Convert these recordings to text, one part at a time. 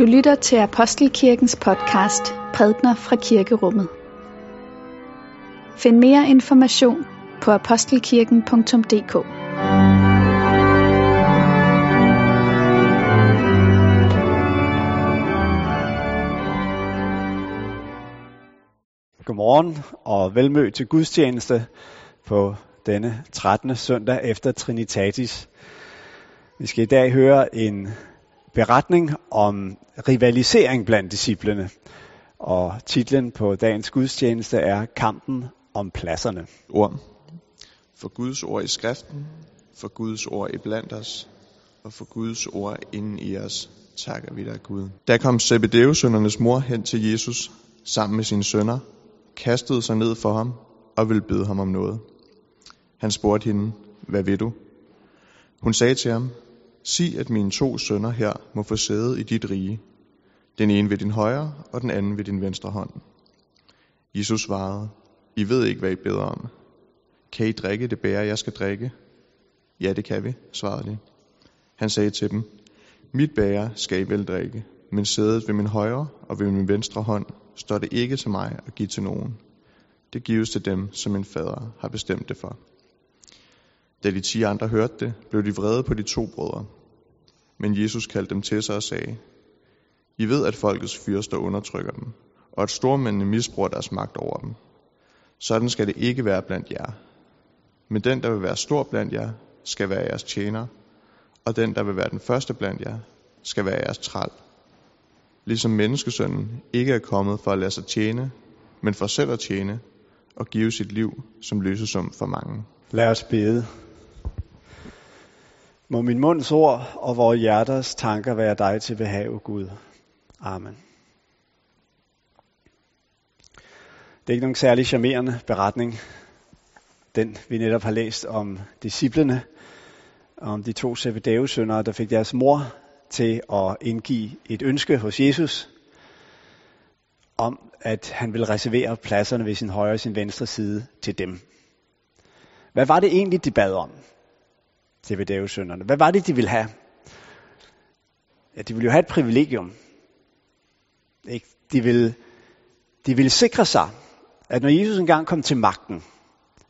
Du lytter til Apostelkirkens podcast Prædner fra Kirkerummet. Find mere information på apostelkirken.dk. Godmorgen og velmødt til gudstjeneste på denne 13. søndag efter Trinitatis. Vi skal i dag høre en beretning om rivalisering blandt disciplene. Og titlen på dagens gudstjeneste er Kampen om pladserne. ord. For Guds ord i skriften, for Guds ord i blandt os, og for Guds ord inden i os, takker vi dig Gud. Da kom Zebedeus-sønnernes mor hen til Jesus sammen med sine sønner, kastede sig ned for ham og ville bede ham om noget. Han spurgte hende, hvad vil du? Hun sagde til ham, sig at mine to sønner her må få sæde i dit rige, den ene ved din højre og den anden ved din venstre hånd. Jesus svarede, I ved ikke, hvad I beder om. Kan I drikke det bære, jeg skal drikke? Ja, det kan vi, svarede de. Han sagde til dem, Mit bære skal I vel drikke, men sædet ved min højre og ved min venstre hånd står det ikke til mig at give til nogen. Det gives til dem, som min fader har bestemt det for. Da de ti andre hørte det, blev de vrede på de to brødre. Men Jesus kaldte dem til sig og sagde, I ved, at folkets fyrster undertrykker dem, og at stormændene misbruger deres magt over dem. Sådan skal det ikke være blandt jer. Men den, der vil være stor blandt jer, skal være jeres tjener, og den, der vil være den første blandt jer, skal være jeres træl. Ligesom menneskesønnen ikke er kommet for at lade sig tjene, men for selv at tjene og give sit liv som løsesum for mange. Lad os bede. Må min munds ord og vores hjerters tanker være dig til behag, Gud. Amen. Det er ikke nogen særlig charmerende beretning, den vi netop har læst om disciplene, om de to Zebedeus-sønner, der fik deres mor til at indgive et ønske hos Jesus, om at han vil reservere pladserne ved sin højre og sin venstre side til dem. Hvad var det egentlig, de bad om? Zebedeus-sønnerne. Hvad var det, de ville have? Ja, de ville jo have et privilegium. Ikke? De, ville, de ville sikre sig, at når Jesus engang kom til magten,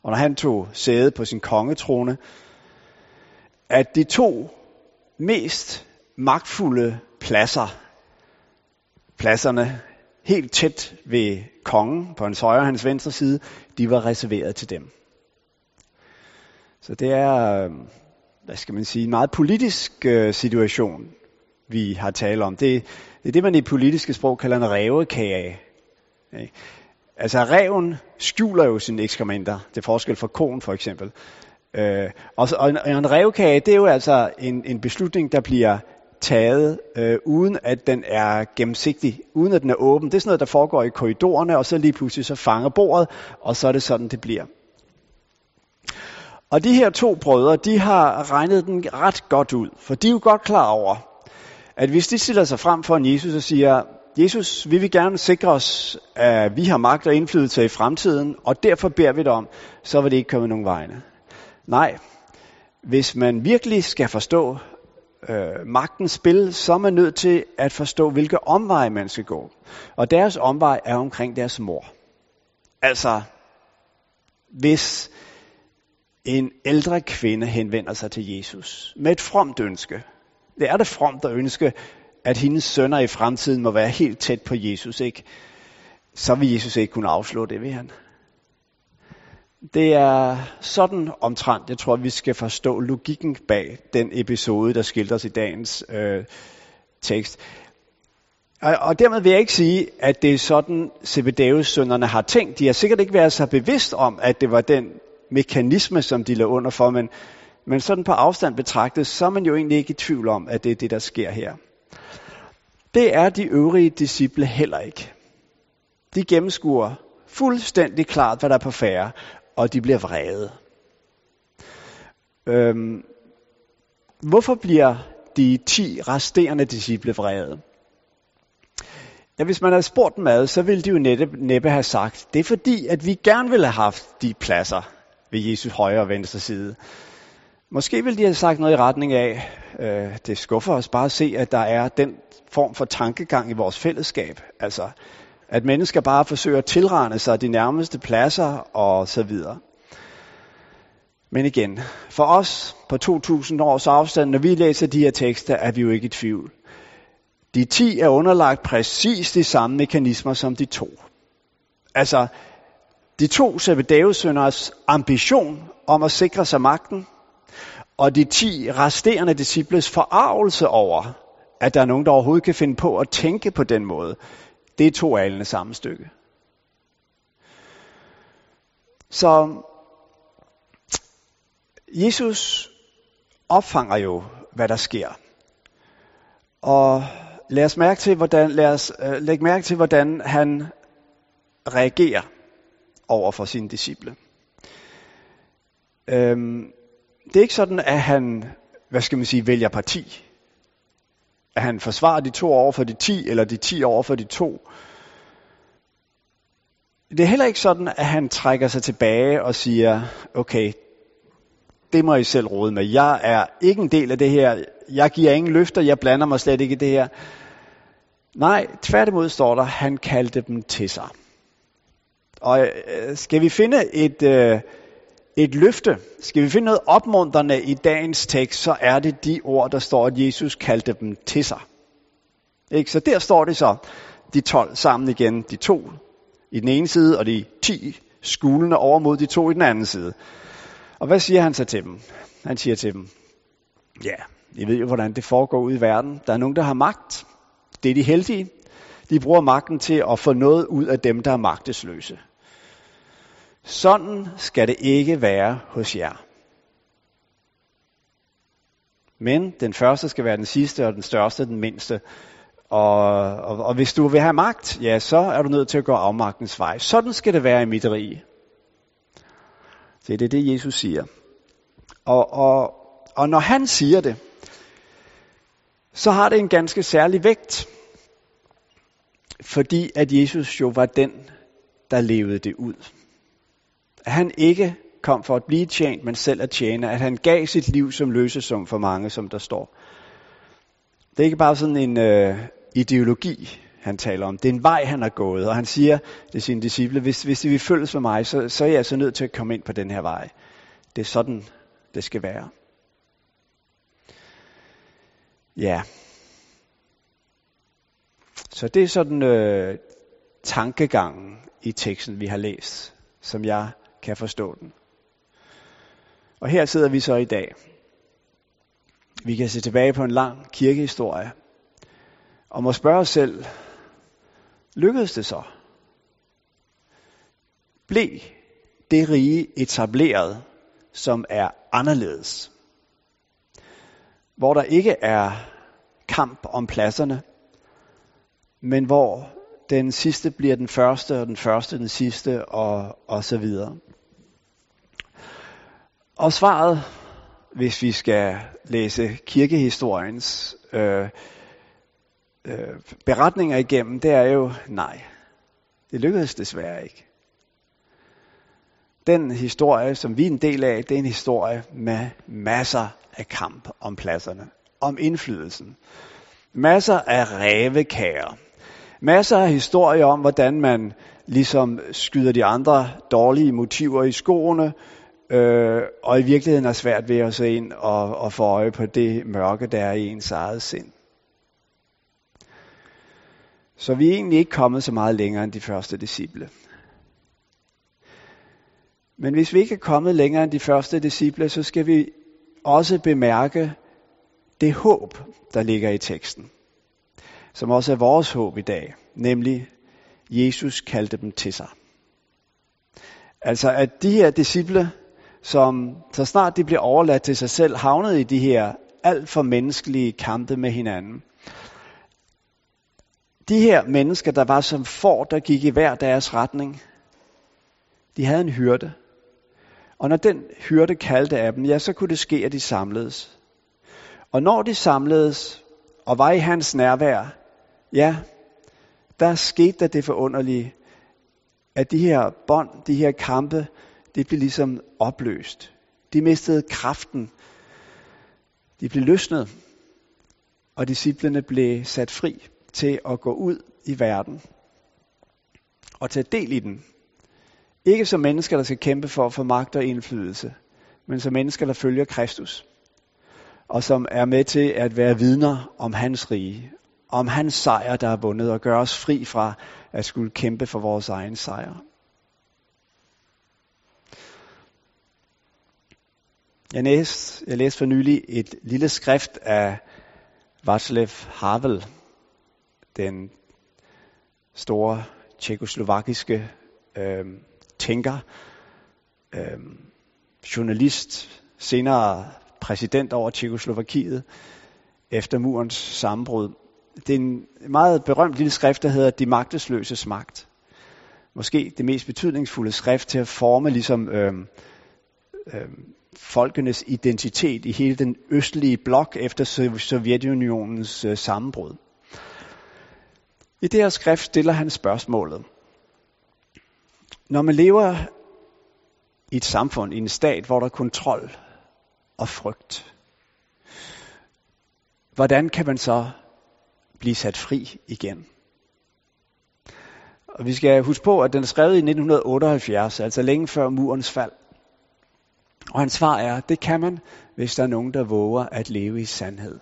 og når han tog sæde på sin kongetrone, at de to mest magtfulde pladser, pladserne helt tæt ved kongen på hans højre og hans venstre side, de var reserveret til dem. Så det er, øhm, hvad skal man sige, en meget politisk øh, situation, vi har talt om. Det, det er det, man i politiske sprog kalder en rævekage. Ikke? Altså reven skjuler jo sine ekskrementer, det forskel fra konen for eksempel. Øh, og, og, en, og en revkage, det er jo altså en, en beslutning, der bliver taget, øh, uden at den er gennemsigtig, uden at den er åben. Det er sådan noget, der foregår i korridorerne, og så lige pludselig så fanger bordet, og så er det sådan, det bliver. Og de her to brødre, de har regnet den ret godt ud, for de er jo godt klar over, at hvis de stiller sig frem for en Jesus og siger, Jesus, vi vil gerne sikre os, at vi har magt og indflydelse i fremtiden, og derfor beder vi dig om, så vil det ikke komme nogen vegne. Nej, hvis man virkelig skal forstå øh, magtens spil, så er man nødt til at forstå, hvilke omveje man skal gå. Og deres omvej er omkring deres mor. Altså, hvis en ældre kvinde henvender sig til Jesus med et fromt ønske. Det er det fromt at ønske, at hendes sønner i fremtiden må være helt tæt på Jesus, ikke? Så vil Jesus ikke kunne afslå det, vil han. Det er sådan omtrent, jeg tror, vi skal forstå logikken bag den episode, der skildres i dagens øh, tekst. Og, og dermed vil jeg ikke sige, at det er sådan, Zebedeus-sønderne har tænkt. De har sikkert ikke været så bevidst om, at det var den mekanisme, som de lå under for, men, men sådan på afstand betragtet, så er man jo egentlig ikke i tvivl om, at det er det, der sker her. Det er de øvrige disciple heller ikke. De gennemskuer fuldstændig klart, hvad der er på færre, og de bliver vrede. Øhm, hvorfor bliver de ti resterende disciple vrede? Ja, hvis man havde spurgt dem ad, så ville de jo næppe, næppe have sagt, det er fordi, at vi gerne ville have haft de pladser ved Jesu højre og venstre side. Måske vil de have sagt noget i retning af, øh, det skuffer os bare at se, at der er den form for tankegang i vores fællesskab. Altså, at mennesker bare forsøger at tilrane sig de nærmeste pladser og så videre. Men igen, for os på 2000 års afstand, når vi læser de her tekster, er vi jo ikke i tvivl. De 10 er underlagt præcis de samme mekanismer som de to. Altså, de to Zebedeus ambition om at sikre sig magten, og de ti resterende disciples forarvelse over, at der er nogen, der overhovedet kan finde på at tænke på den måde, det er to alene samme stykke. Så Jesus opfanger jo, hvad der sker. Og lad os mærke til, hvordan, lad os øh, lægge mærke til, hvordan han reagerer over for sine disciple. Øhm, det er ikke sådan, at han, hvad skal man sige, vælger parti. At han forsvarer de to over for de ti, eller de ti over for de to. Det er heller ikke sådan, at han trækker sig tilbage og siger, okay, det må I selv råde med. Jeg er ikke en del af det her. Jeg giver ingen løfter. Jeg blander mig slet ikke i det her. Nej, tværtimod står der, han kaldte dem til sig. Og øh, skal vi finde et, øh, et løfte, skal vi finde noget opmuntrende i dagens tekst, så er det de ord, der står, at Jesus kaldte dem til sig. Ikke? Så der står det så, de 12 sammen igen, de to i den ene side, og de 10 skulende over mod de to i den anden side. Og hvad siger han så til dem? Han siger til dem, ja, I ved jo, hvordan det foregår ud i verden. Der er nogen, der har magt. Det er de heldige. De bruger magten til at få noget ud af dem, der er magtesløse. Sådan skal det ikke være hos jer. Men den første skal være den sidste, og den største den mindste. Og, og, og hvis du vil have magt, ja, så er du nødt til at gå afmagtens vej. Sådan skal det være i mit rige. Så det er det, Jesus siger. Og, og, og når han siger det, så har det en ganske særlig vægt. Fordi at Jesus jo var den, der levede det ud. At han ikke kom for at blive tjent, men selv at tjene. At han gav sit liv som løsesum for mange, som der står. Det er ikke bare sådan en øh, ideologi, han taler om. Det er en vej, han har gået, og han siger til sine disciple, hvis, hvis de vil følges med mig, så, så er jeg altså nødt til at komme ind på den her vej. Det er sådan, det skal være. Ja. Så det er sådan øh, tankegangen i teksten, vi har læst, som jeg kan forstå den. Og her sidder vi så i dag. Vi kan se tilbage på en lang kirkehistorie, og må spørge os selv, lykkedes det så? Blev det rige etableret, som er anderledes? Hvor der ikke er kamp om pladserne, men hvor den sidste bliver den første, og den første den sidste, og, og så videre. Og svaret, hvis vi skal læse kirkehistoriens øh, øh, beretninger igennem, det er jo nej. Det lykkedes desværre ikke. Den historie, som vi er en del af, det er en historie med masser af kamp om pladserne, om indflydelsen. Masser af rævekager. Masser af historier om, hvordan man ligesom skyder de andre dårlige motiver i skoene, øh, og i virkeligheden er svært ved at se ind og, og få øje på det mørke, der er i ens eget sind. Så vi er egentlig ikke kommet så meget længere end de første disciple. Men hvis vi ikke er kommet længere end de første disciple, så skal vi også bemærke det håb, der ligger i teksten. Som også er vores håb i dag. Nemlig, Jesus kaldte dem til sig. Altså at de her disciple, som så snart de blev overladt til sig selv, havnede i de her alt for menneskelige kampe med hinanden. De her mennesker, der var som får, der gik i hver deres retning, de havde en hyrde. Og når den hyrde kaldte af dem, ja, så kunne det ske, at de samledes. Og når de samledes og var i hans nærvær, ja, der skete der det forunderlige, at de her bånd, de her kampe, det blev ligesom opløst. De mistede kraften De blev løsnet, og disciplene blev sat fri til at gå ud i verden og tage del i den. Ikke som mennesker, der skal kæmpe for at få magt og indflydelse, men som mennesker, der følger Kristus, og som er med til at være vidner om hans rige, om hans sejr, der er vundet, og gør os fri fra at skulle kæmpe for vores egen sejr. Jeg læste, jeg læste for nylig et lille skrift af Václav Havel, den store tjekoslovakiske øh, tænker, øh, journalist, senere præsident over Tjekoslovakiet efter murens sammenbrud. Det er en meget berømt lille skrift, der hedder De magtesløses magt. Måske det mest betydningsfulde skrift til at forme ligesom øh, øh, folkenes identitet i hele den østlige blok efter Sovjetunionens øh, sammenbrud. I det her skrift stiller han spørgsmålet. Når man lever i et samfund, i en stat, hvor der er kontrol og frygt, hvordan kan man så blive sat fri igen? Og vi skal huske på, at den er skrevet i 1978, altså længe før murens fald. Og hans svar er, det kan man, hvis der er nogen, der våger at leve i sandhed.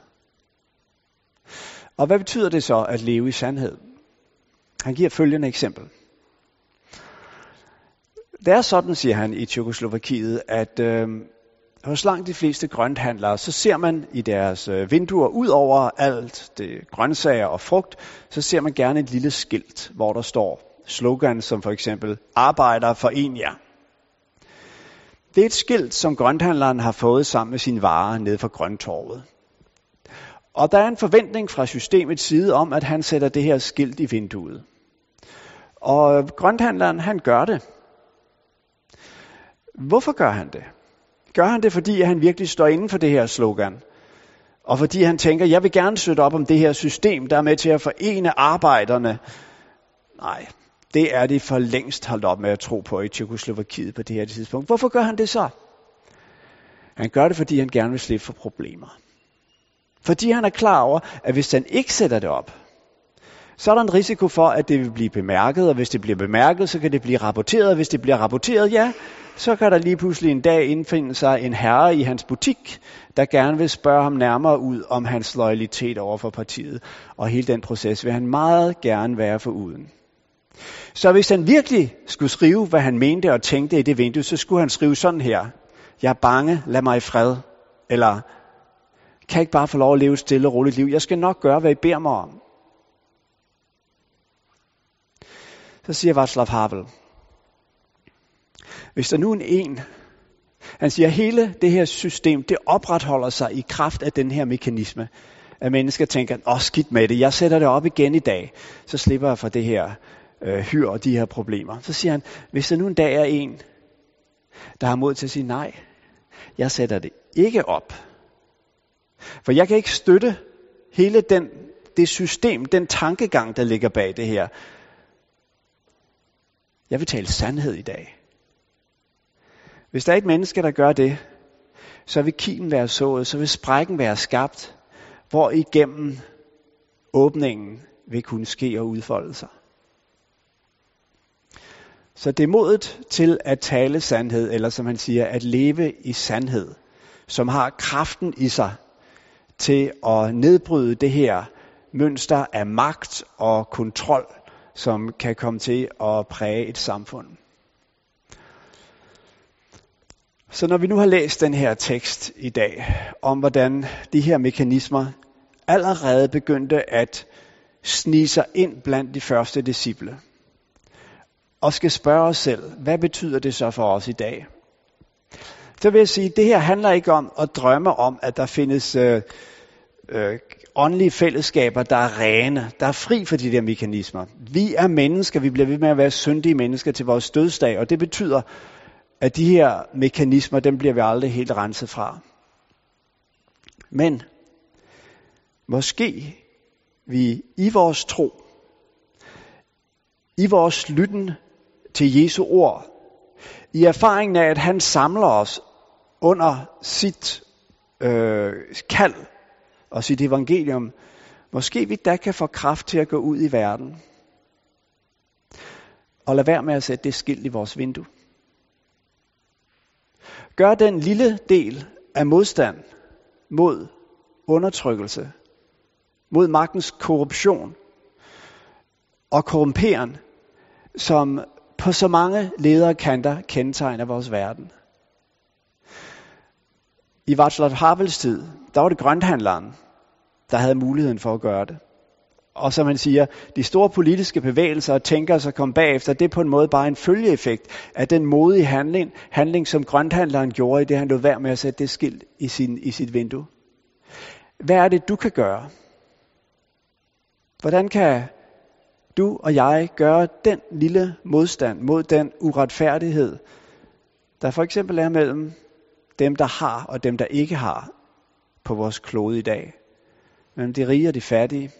Og hvad betyder det så at leve i sandhed? Han giver følgende eksempel. Det er sådan, siger han i Tjekoslovakiet, at øh, hos langt de fleste grønthandlere, så ser man i deres øh, vinduer, ud over alt det grøntsager og frugt, så ser man gerne et lille skilt, hvor der står slogan som for eksempel, arbejder for en jer. Det er et skilt, som grønthandleren har fået sammen med sine varer nede fra grøntorvet. Og der er en forventning fra systemets side om, at han sætter det her skilt i vinduet. Og grønthandleren, han gør det. Hvorfor gør han det? Gør han det, fordi han virkelig står inden for det her slogan? Og fordi han tænker, jeg vil gerne støtte op om det her system, der er med til at forene arbejderne. Nej, det er de for længst holdt op med at tro på i Tjekoslovakiet på det her tidspunkt. Hvorfor gør han det så? Han gør det, fordi han gerne vil slippe for problemer. Fordi han er klar over, at hvis han ikke sætter det op, så er der en risiko for, at det vil blive bemærket, og hvis det bliver bemærket, så kan det blive rapporteret, og hvis det bliver rapporteret, ja, så kan der lige pludselig en dag indfinde sig en herre i hans butik, der gerne vil spørge ham nærmere ud om hans loyalitet over for partiet. Og hele den proces vil han meget gerne være for uden. Så hvis han virkelig skulle skrive, hvad han mente og tænkte i det vindue, så skulle han skrive sådan her. Jeg er bange, lad mig i fred. Eller, kan jeg ikke bare få lov at leve et stille og roligt liv? Jeg skal nok gøre, hvad I beder mig om. Så siger Václav Havel, hvis der nu er en, han siger, at hele det her system, det opretholder sig i kraft af den her mekanisme, at mennesker tænker, åh skidt med det, jeg sætter det op igen i dag, så slipper jeg fra det her øh, hyr og de her problemer. Så siger han, hvis der nu en dag er en, der har mod til at sige nej, jeg sætter det ikke op. For jeg kan ikke støtte hele den, det system, den tankegang, der ligger bag det her. Jeg vil tale sandhed i dag. Hvis der er et menneske, der gør det, så vil kimen være sået, så vil sprækken være skabt, hvor igennem åbningen vil kunne ske og udfolde sig. Så det er modet til at tale sandhed, eller som han siger, at leve i sandhed, som har kraften i sig til at nedbryde det her mønster af magt og kontrol, som kan komme til at præge et samfund. Så når vi nu har læst den her tekst i dag, om hvordan de her mekanismer allerede begyndte at snige sig ind blandt de første disciple, og skal spørge os selv, hvad betyder det så for os i dag? Så vil jeg sige, at det her handler ikke om at drømme om, at der findes øh, øh, åndelige fællesskaber, der er rene, der er fri for de der mekanismer. Vi er mennesker, vi bliver ved med at være syndige mennesker til vores dødsdag, og det betyder, at de her mekanismer, dem bliver vi aldrig helt renset fra. Men måske vi i vores tro, i vores lytten til Jesu ord, i erfaringen af, at han samler os under sit øh, kald og sit evangelium, måske vi da kan få kraft til at gå ud i verden. Og lad være med at sætte det skilt i vores vindue. Gør den lille del af modstand mod undertrykkelse, mod magtens korruption og korrumperen, som på så mange ledere kanter kendetegner vores verden. I Václav Havels tid, der var det grønthandleren, der havde muligheden for at gøre det. Og som man siger, de store politiske bevægelser og tænker sig kom bagefter, det er på en måde bare en følgeeffekt af den modige handling, handling som grønthandleren gjorde i det, han lod værd med at sætte det skilt i, sin, i sit vindue. Hvad er det, du kan gøre? Hvordan kan du og jeg gøre den lille modstand mod den uretfærdighed, der for eksempel er mellem dem, der har og dem, der ikke har på vores klode i dag? Mellem de rige og de fattige?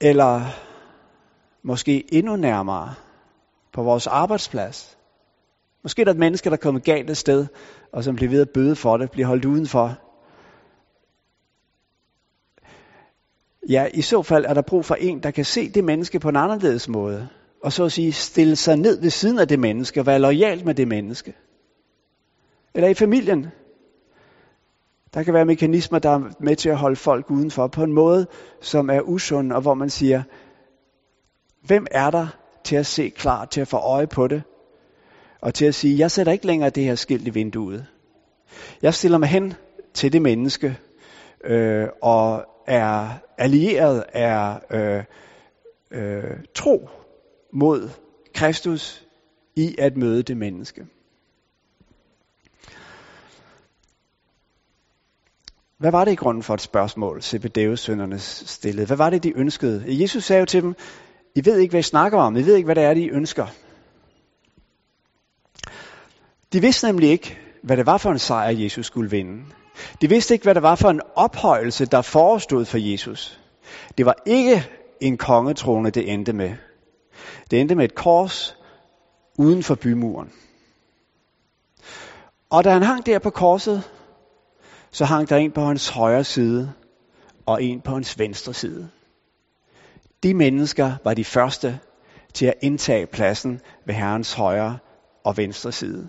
Eller måske endnu nærmere på vores arbejdsplads? Måske er der et menneske, der er kommet galt af sted, og som bliver ved at bøde for det, bliver holdt udenfor. Ja, i så fald er der brug for en, der kan se det menneske på en anderledes måde. Og så at sige, stille sig ned ved siden af det menneske, og være lojal med det menneske. Eller i familien. Der kan være mekanismer, der er med til at holde folk udenfor på en måde, som er usund, og hvor man siger, hvem er der til at se klart, til at få øje på det, og til at sige, jeg sætter ikke længere det her skilt i vinduet. Jeg stiller mig hen til det menneske, øh, og er allieret, er øh, øh, tro mod Kristus i at møde det menneske. Hvad var det i grunden for et spørgsmål, Zebedeus sønderne stillede? Hvad var det, de ønskede? Jesus sagde jo til dem, I ved ikke, hvad I snakker om. I ved ikke, hvad det er, de ønsker. De vidste nemlig ikke, hvad det var for en sejr, Jesus skulle vinde. De vidste ikke, hvad det var for en ophøjelse, der forestod for Jesus. Det var ikke en kongetrone, det endte med. Det endte med et kors uden for bymuren. Og da han hang der på korset, så hang der en på hans højre side og en på hans venstre side. De mennesker var de første til at indtage pladsen ved Herrens højre og venstre side.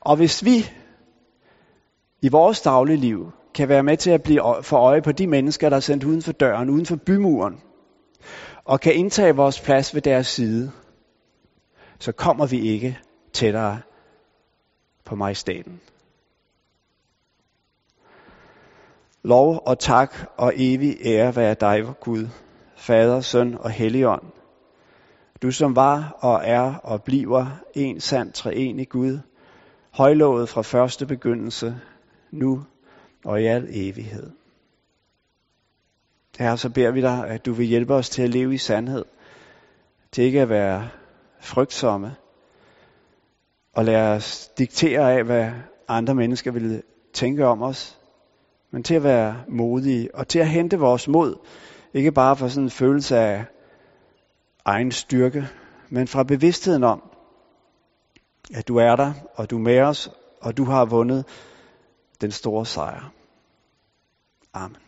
Og hvis vi i vores daglige liv kan være med til at blive for øje på de mennesker, der er sendt uden for døren, uden for bymuren, og kan indtage vores plads ved deres side, så kommer vi ikke tættere på majestaten. Lov og tak og evig ære være dig, vor Gud, Fader, Søn og Helligånd. Du som var og er og bliver en sand treenig Gud, højlovet fra første begyndelse, nu og i al evighed. Herre, så beder vi dig, at du vil hjælpe os til at leve i sandhed, til ikke at være frygtsomme, og lade os diktere af, hvad andre mennesker vil tænke om os, men til at være modige og til at hente vores mod, ikke bare fra sådan en følelse af egen styrke, men fra bevidstheden om, at du er der, og du er med os, og du har vundet den store sejr. Amen.